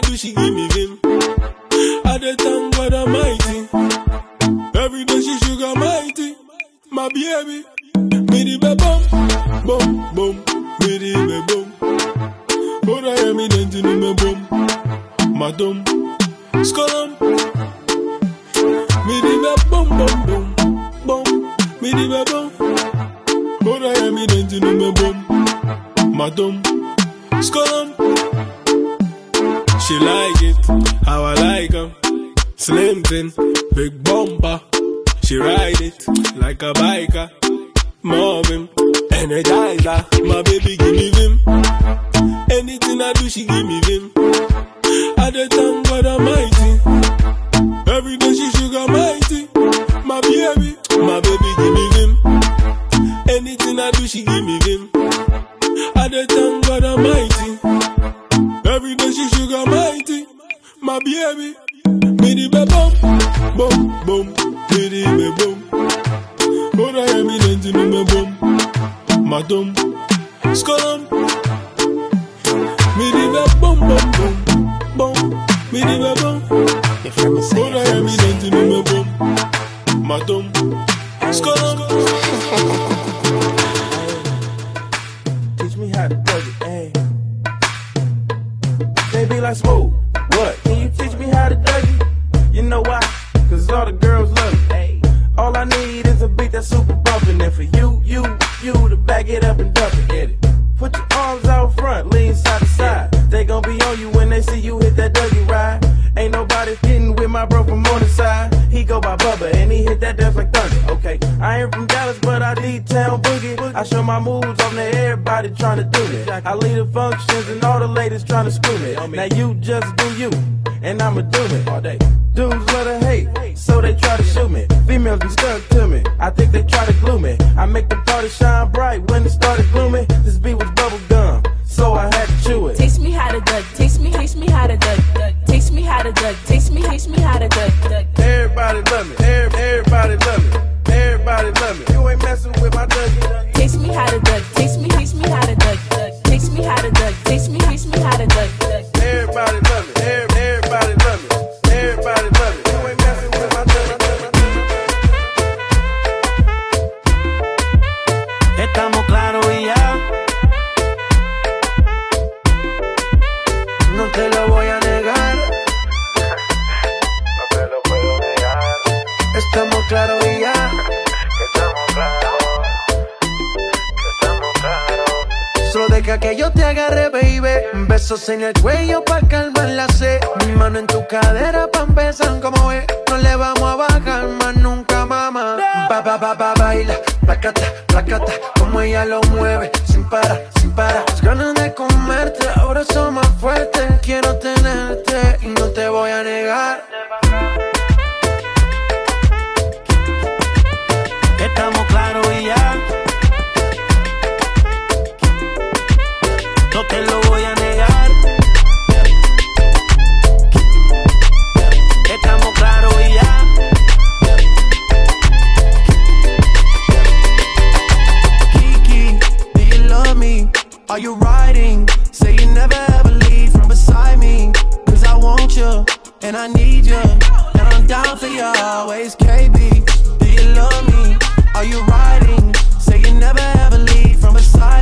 do, she give me vim. Yeah, me. all the ladies trying to screw me. Now you just do you, and I'ma do it all day. Dudes love to hate, so they try to shoot me. Females be stuck to me, I think they try to glue me. I make the party shine bright when it started glooming, This beat was bubble gum, so I had to chew it. Teach me how to duck, teach me, teach me how to duck, duck. Teach me how to duck, teach me, teach me how to duck, duck. Everybody love me, everybody agarre, baby. Besos en el cuello pa' calmar la sed. Mi mano en tu cadera pa' empezar como ve. No le vamos a bajar más nunca, mamá. Ba, ba, ba, ba, baila, placata, placata. Como ella lo mueve, sin parar, sin parar. Las ganas de comerte ahora son más fuertes. Quiero tenerte y no te voy a negar. Kiki, do you love me? Are you riding? Say you never ever leave from beside I want you, and I need you. And I'm down for always, KB. Do you love me? Are you riding? Say you never ever leave from beside.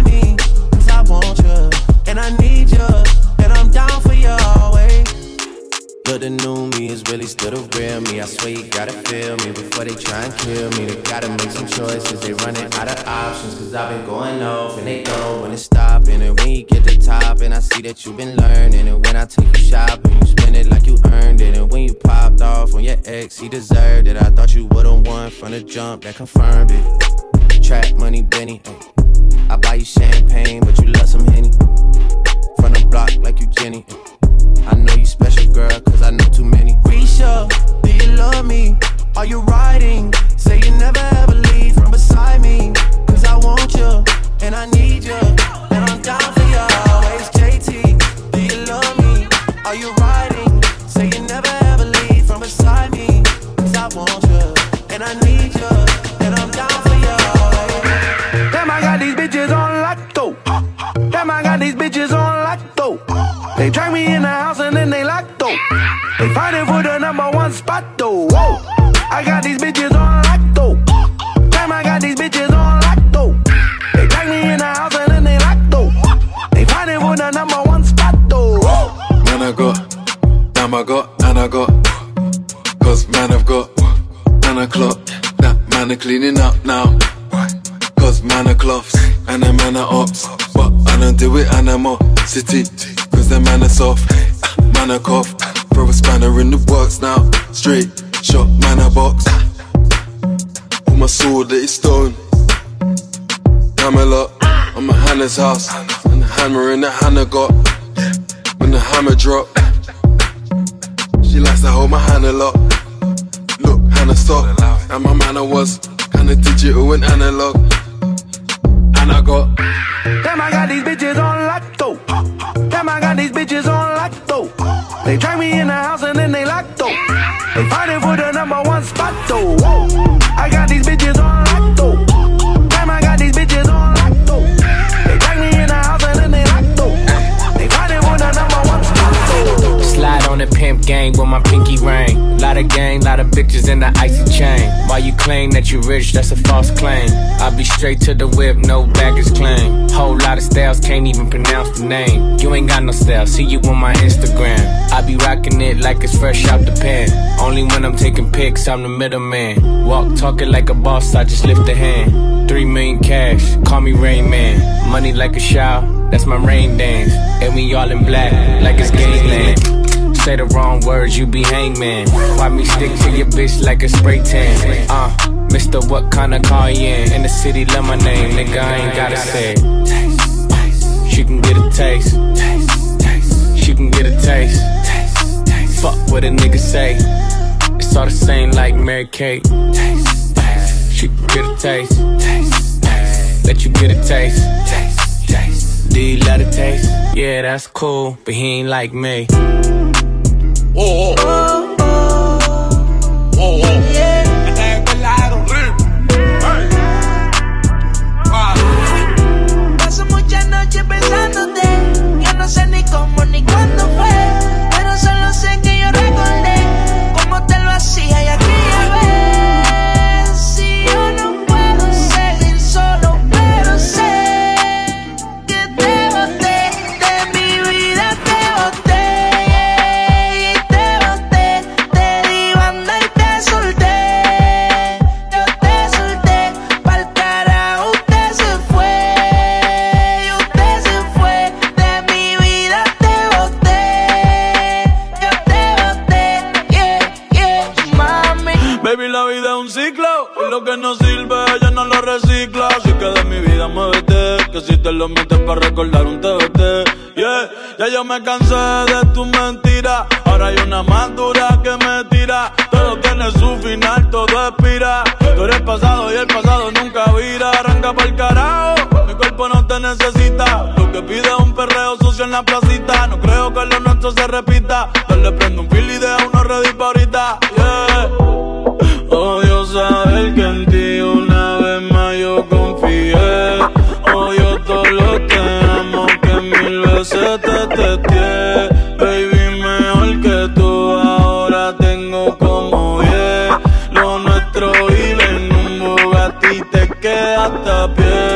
Really still the real me. I swear you gotta feel me before they try and kill me. They gotta make some choices, they running out of options. Cause I've been going off and they know when it's stopping. And when you get to top, and I see that you've been learning. And when I take you shopping, you spend it like you earned it. And when you popped off on your ex, he deserved it. I thought you would've won from the jump that confirmed it. Trap money, Benny. I buy you champagne, but you love some Henny. From the block like you Jenny. I know you special, girl, cause I know too many. Risha, do you love me? Are you riding? Say you never ever leave from beside me. Cause I want you, and I need you, and I'm down for you always. JT, do you love me? Are you riding? Say you never ever leave from beside me. Cause I want you, and I need you, and I'm down for you always. Damn, I got these bitches on lotto. Damn, I got these bitches on lotto. They drag me The And I got Damn, I got these bitches on lock lotto. Damn, I got these bitches on lock lotto. They drag me in the house and then they lock though. They fighting for the number one spot though. Whoa. I got these bitches on lotto. Damn, I got these bitches on lotto. They drag me in the house and then they lock though. They fighting for the number one spot though. Slide on the pimp gang with my pinky ring. Lot of gang, lot of bitches in the icy chain. Why you claim that you rich, that's a false claim. I be straight to the whip, no baggage claim. Whole lot of styles, can't even pronounce the name. You ain't got no style, see you on my Instagram. I be rocking it like it's fresh out the pen. Only when I'm taking pics, I'm the middleman. Walk talking like a boss, I just lift a hand. Three million cash, call me Rain Man. Money like a shower, that's my rain dance. And we all in black, like it's gangland. Say the wrong words, you be hangman. Why me stick to your bitch like a spray tan? Uh, Mister, what kind of car you in? In the city, love my name, nigga, I ain't gotta say. She can get a taste. She can get a taste. Fuck what a nigga say. It's all the same like Mary Kate. She can get a taste. Let you get a taste. Do you love the taste? Yeah, that's cool, but he ain't like me. Paso Que si te lo metes para recordar un TBT. Yeah, ya yo me cansé de tu mentira. Ahora hay una más dura que me tira. Todo tiene su final, todo expira. Tú eres pasado y el pasado nunca vira. Arranca pa'l carajo. Mi cuerpo no te necesita. Lo que pide es un perreo sucio en la placita. No creo que lo nuestro se repita. Dale, prendo un 告别。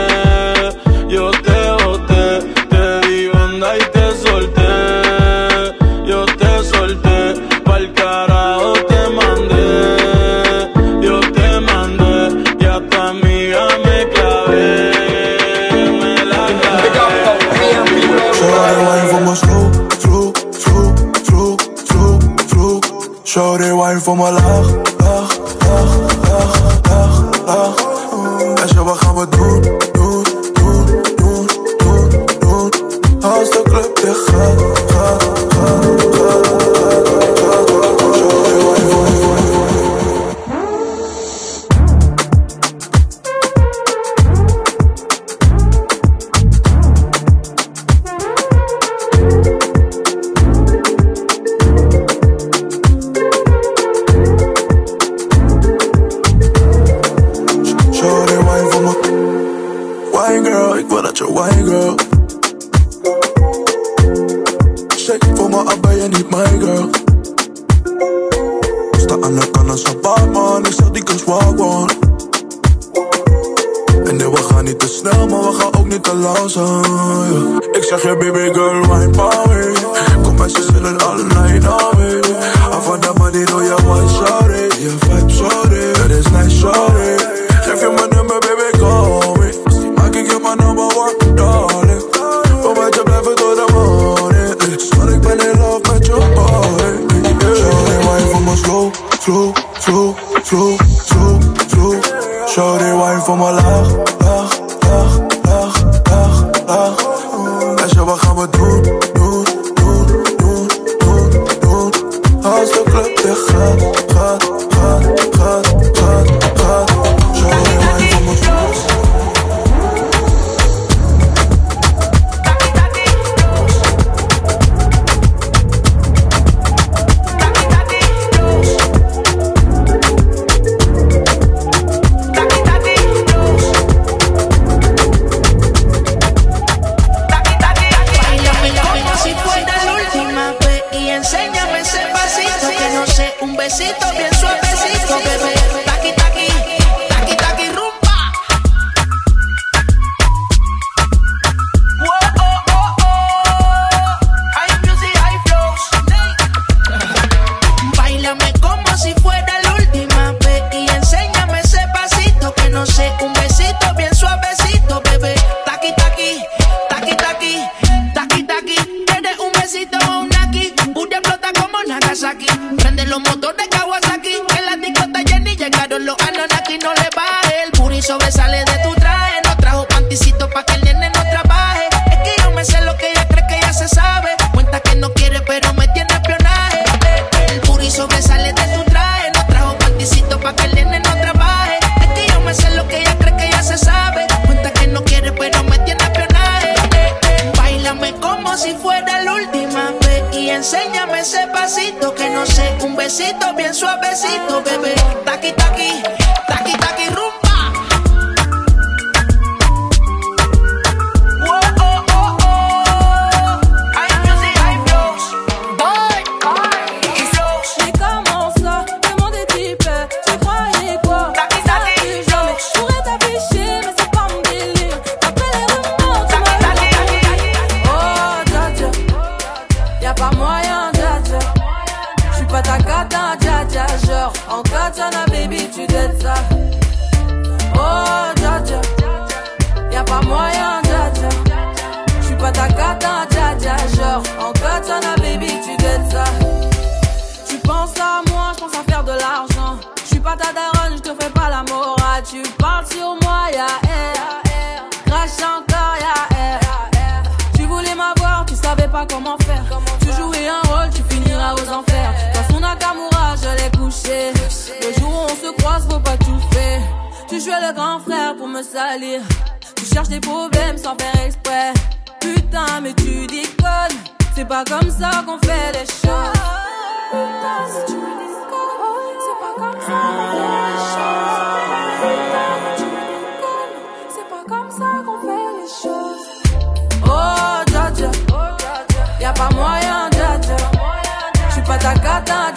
your white girl. Shake for my En katana baby tu dettes ça. Oh Jaja Y'a pas moyen Jaja J'suis pas ta cata Jaja hein, Genre en katana baby tu dettes ça. Tu penses à moi, j'pense à faire de l'argent. J'suis pas ta daronne, j'te fais pas la morale. Tu parles sur moi, y'a air Crash encore, y'a air Tu voulais m'avoir, tu savais pas comment faire. Tu jouais un rôle, tu finiras aux enfers. Dans son Nakamura le jour où on se croise, faut pas tout faire. Tu jouais le grand frère pour me salir. Tu cherches des problèmes sans faire exprès. Putain, mais tu déconnes. C'est pas comme ça qu'on fait les choses. Putain, si tu me déconnes, c'est pas comme ça qu'on fait les choses. Putain, mais tu me déconnes, c'est pas comme ça qu'on fait les choses. Oh, Jaja, y'a pas moyen, Jaja. J'suis pas ta gata,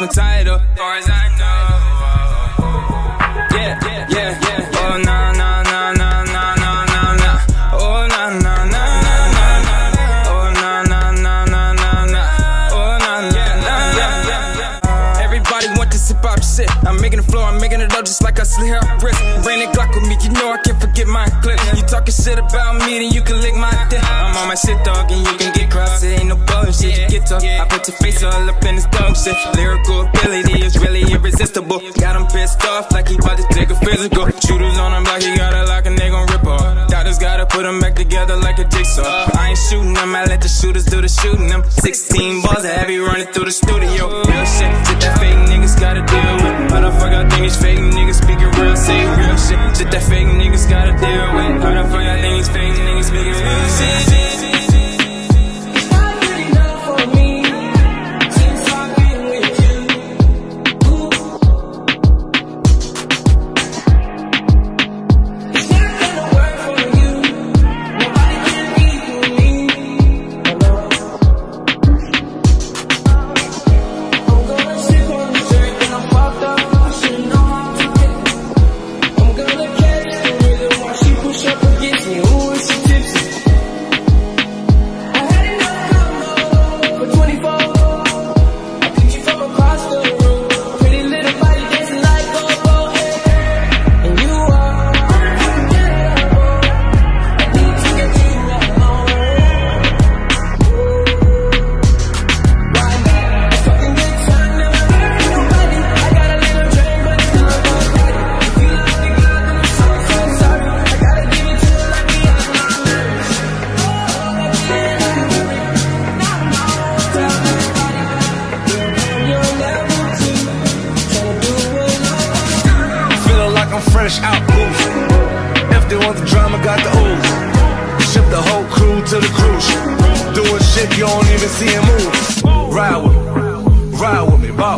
no title, far as I know. I'm making the floor, I'm making it up just like I slit her wrist. Bring the Glock with me, you know I can't forget my clip. You talking shit about me, then you can lick my dick. I'm on my shit, dog, and you can get crossed. It ain't no bullshit. You get tough. I put your face all up in this dog shit. Lyrical ability is really irresistible. Got him pissed off like he about to take a physical. Shooters on him like he got a lock and they gon' rip off. Doctors gotta put them back together like a jigsaw. I ain't shooting them, I let the shooters do the shooting them. 16 balls of heavy running through the studio. Real shit, shit that fake niggas gotta deal with. How the fuck I think these fake niggas speaking real, say real shit. Shit that fake niggas gotta deal with. How the fuck I think these fake niggas speaking real shit.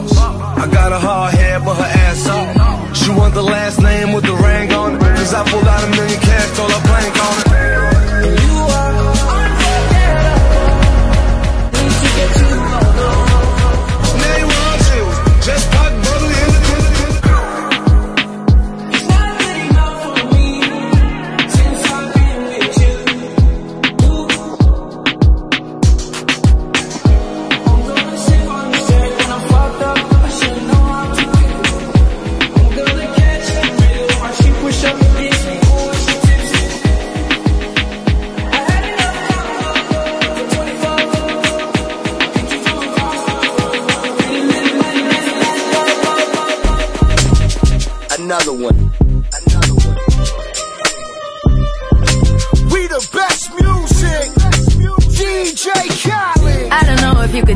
Boss. I got a hard head, but her ass off. She want the last name with the ring on it. Cause I pulled out a million cash, stole a blank on it.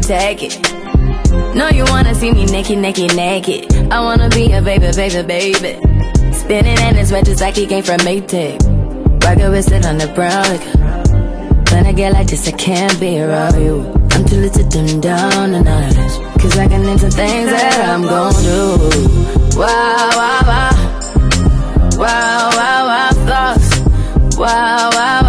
Take it. No, you wanna see me naked, naked, naked. I wanna be a baby, baby, baby. Spinning in his red just like he came from Maytag. Rocket with it on the brown liquor. When I get like this, I can't be around you. I'm too little to dim down and all of this. Cause I can into things that I'm gon' do. Wow, wow, wow. Wow, wow, wow, thoughts. Wow, wow, wow.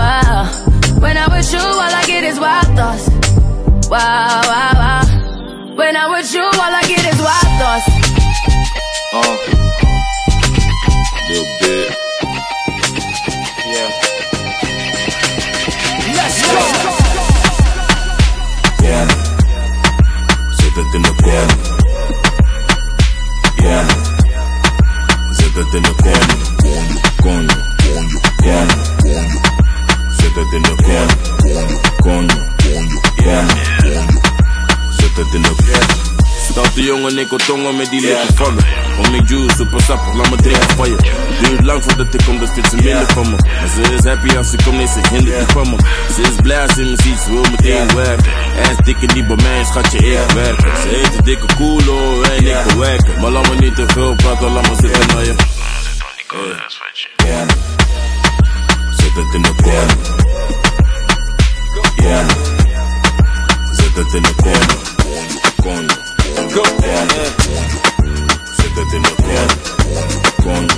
Siéntate en la cama. Jongen, ik wil tongen met die lippen van me. Om ik juice, super sappig, laat me drinken van je. Het duurt lang voordat ik kom, dat vindt ze minder van me. Maar ze is happy als ze komt, nee, ze hindert niet van me. Ze is blij als ze me ziet, ze wil meteen werken. Ass dikke niet bij mij, schatje, ik werken. Ze heet een dikke koelo en ik wil werken. Maar laat me niet te veel praten, laat me zitten naar je. Yeah. Zet het in de corner. Yeah. Zet het in de corner. Coño, coño. Siéntete en el coño, coño.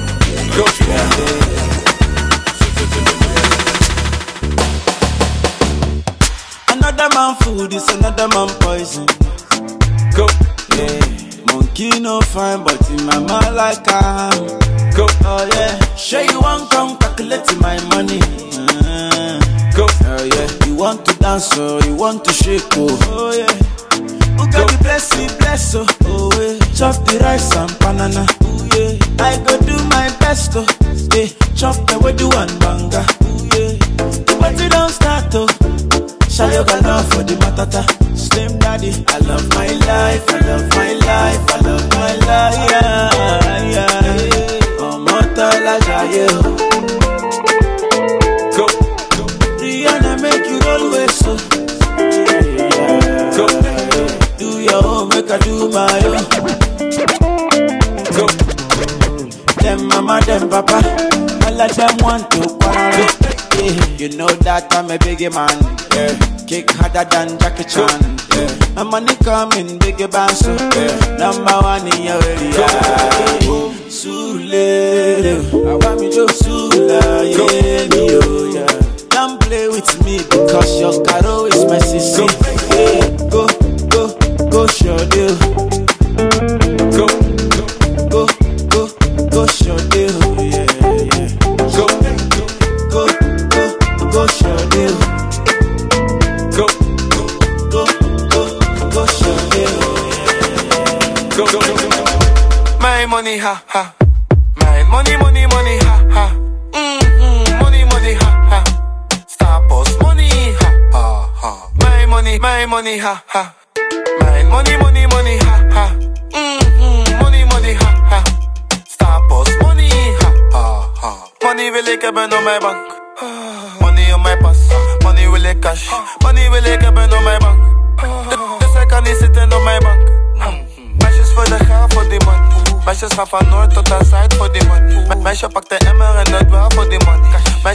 Coño. Siéntete en el coño. Another man food is another man poison. Go, yeah. Monkey no fine, but in my mind like I am. Go, oh yeah. Sure you want come calculate my money. Uh, go, oh yeah. You want to dance, oh, you want to shake, oh, oh yeah. Chop the rice and banana, oh yeah. I go do my best, oh yeah. Chop the way do one banga, oh yeah. The party don't start, oh. Got love for the matata. Man. Yeah. Kick harder than Jackie Chan. Yeah. My money coming, biggie so yeah. Number one in your area.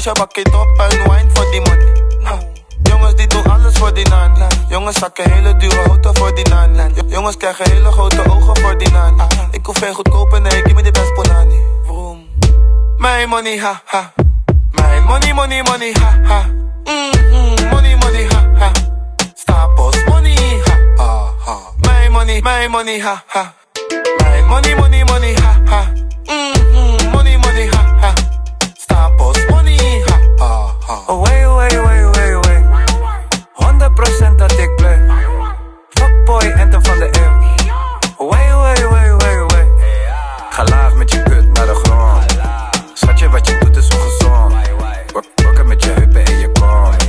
Meisje pak het op en wine voor die man. Jongens die doen alles voor die nani. Jongens zakken hele dure auto voor die nani. Jo- Jongens krijgen hele grote ogen voor die nani. Ik hoef geen goedkope, nee, give me die best ponani. Vroom. My money, ha ha. My money, money, money, ha ha. Mm-hmm. Money, money, ha ha. Stapels, money, ha ha ha. My money, my money, ha ha. My money, money, money, ha ha. Money, ha ha. Way, way, way, way, way. 100% dat ik play. Fuckboy, anthem van de eeuw. Way, way, way, way, way. Ga laag met je kut naar de grond. Schatje, wat je doet is ongezond. Worken met je heupen en je kont.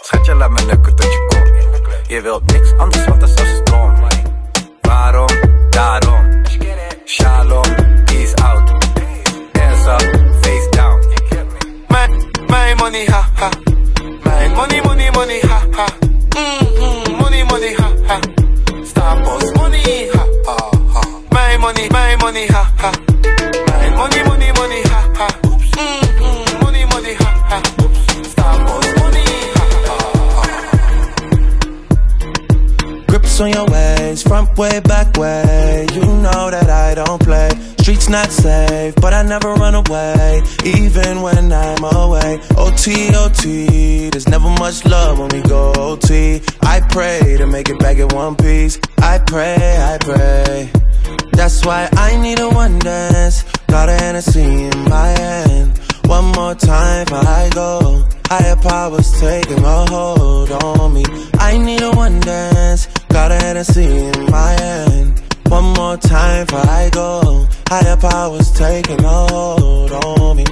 Schatje, laat me neuken tot je komt. Je wilt niks anders, want dat is als dom. Waarom? Daarom. Shalom, my money, ha ha. My money, money, money, ha ha. Mm-hmm. Money, money, ha ha. Staples, money, ha ha ha. My money, my money, ha ha. My money, money, money, ha ha. Mm-hmm. Money, money, ha ha. Staples, money, ha ha ha. Grips on your ways, front way, back way. You know that I don't play. Streets not safe, but I never run away, even when I'm away. OT, OT, there's never much love when we go OT. I pray to make it back in one piece. I pray, I pray. That's why I need a one dance. Got a Hennessy in my hand. One more time before I go. Higher powers taking a hold on me. I need a one dance. Got a Hennessy in my hand. One more time before I go. Higher powers taking hold on me.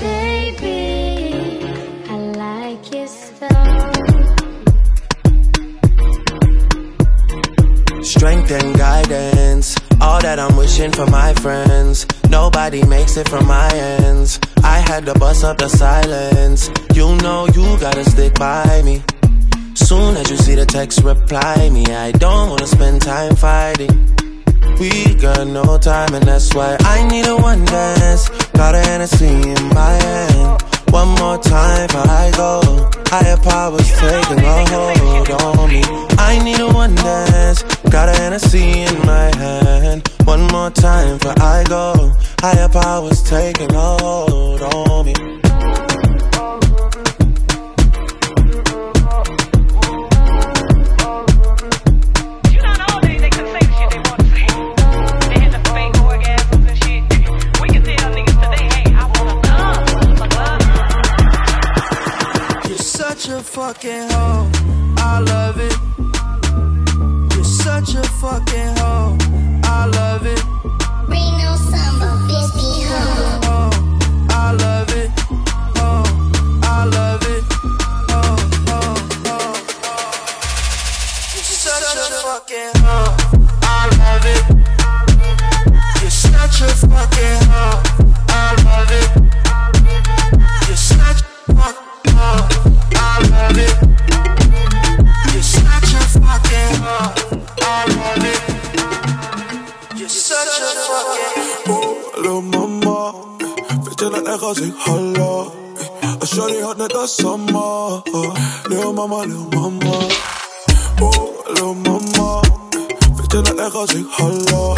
Baby, I like so. Strength and guidance, all that I'm wishing for my friends. Nobody makes it from my ends. I had to bust up the silence. You know you gotta stick by me. Soon as you see the text, reply me. I don't wanna spend time fighting. We got no time, and that's why I need a one dance. Got a Hennessy in my hand. One more time before I go. Higher powers taking a hold on me. I need a one dance. Got a Hennessy in my hand. One more time before I go. Higher powers taking a hold on me. Fucking hoe. I love it. You're such a fucking hoe. I love it. Ik holla? Als shorty had net als summer. Lil mama, lil mama. Oh, lil mama, dat echt als ik holla?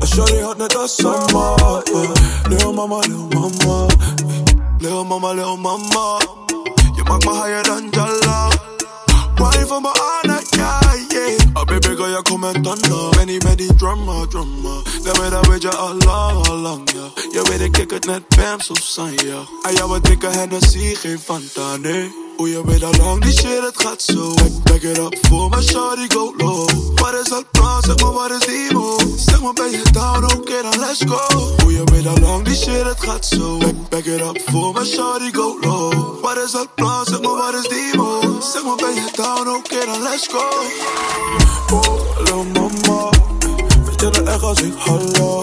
Als shorty had net als summer. Lil mama, lil mama. Lil mama, lil mama. Je maakt me higher than Jalla. Why aan, ja, yeah. Oh baby girl, je komt met thunder. Met die drama, drama. Daarmee dat weet je al lang, al lang, ja. Je weet ik kijk het net Pams of San, ja. En jou wat dikke Hennessy, geen Fanta, nee. Hoe je weet al lang, die shit, het gaat zo. Back, it up voor mijn shawty, go low. Wat is dat plan, zeg maar, wat is die move? Zeg maar, ben je down, oké, dan let's go. Hoe je weet al lang, die shit, het gaat zo. Back, back it up voor mijn shawty, go low. Wat is dat plan, zeg maar, wat is die move? Zeg maar, ben je down, oké, dan let's go. Oh, lil mama, weet je dat echt als ik hallo?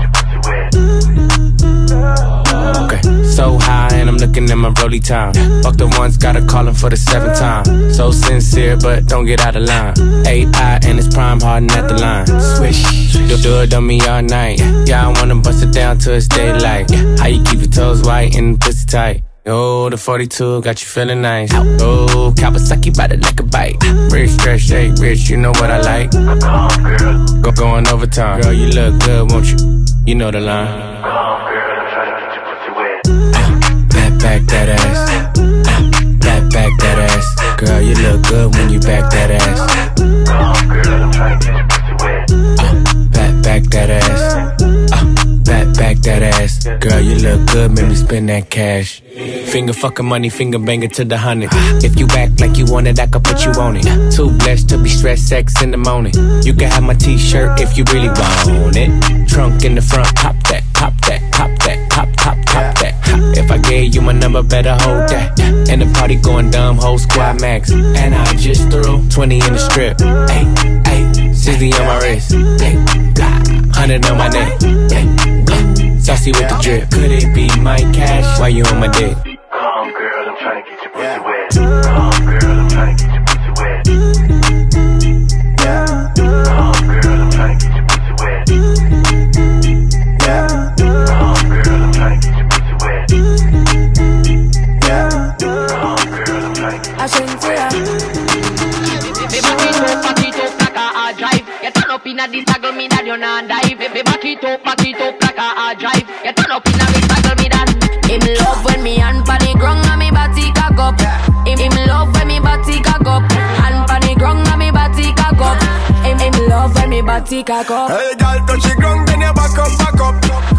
at my Rolly time. Fuck the ones, gotta call him for the seventh time. So sincere, but don't get out of line. AI and it's prime harden at the line. Swish, you'll do it on me all night. Yeah, I wanna bust it down till it's daylight. How you keep your toes white and pussy tight? Oh, the 42 got you feeling nice. Oh, Kawasaki bite it like a bite. Rich, stretch, shake, rich, you know what I like. Go going overtime. Girl, you look good, won't you? You know the line. That ass. Back, back that ass. Girl, you look good when you back that ass. Back, back that ass. Uh, back, back that ass. Girl, you look good, make me spend that cash. Finger fucking money, finger banger to the hundred. If you act like you want it, I could put you on it. Too blessed to be stressed, sex in the morning. You can have my t-shirt if you really want it. Trunk in the front, pop that, pop that, pop that, pop, pop. If I gave you my number, better hold that. And the party going dumb, whole squad max. And I just threw 20 in the strip. Hey, hey, 60 on my wrist. Hey, 100 on my neck. Hey, saucy with the drip. Could it be my cash? Why you on my dick? Come, girl, I'm trying to get your pussy wet. Come, inna this toggle, me that you not dive. Me back it up, back it up like a hard drive. You turn up inna this toggle, me that. Him love when me hand pon the ground and me body cock up. Him him love when me body cock up. Hand pon the ground and me body cock up. Him him love when me body cock up. Hey, girl, touch the ground, then you back up, back up.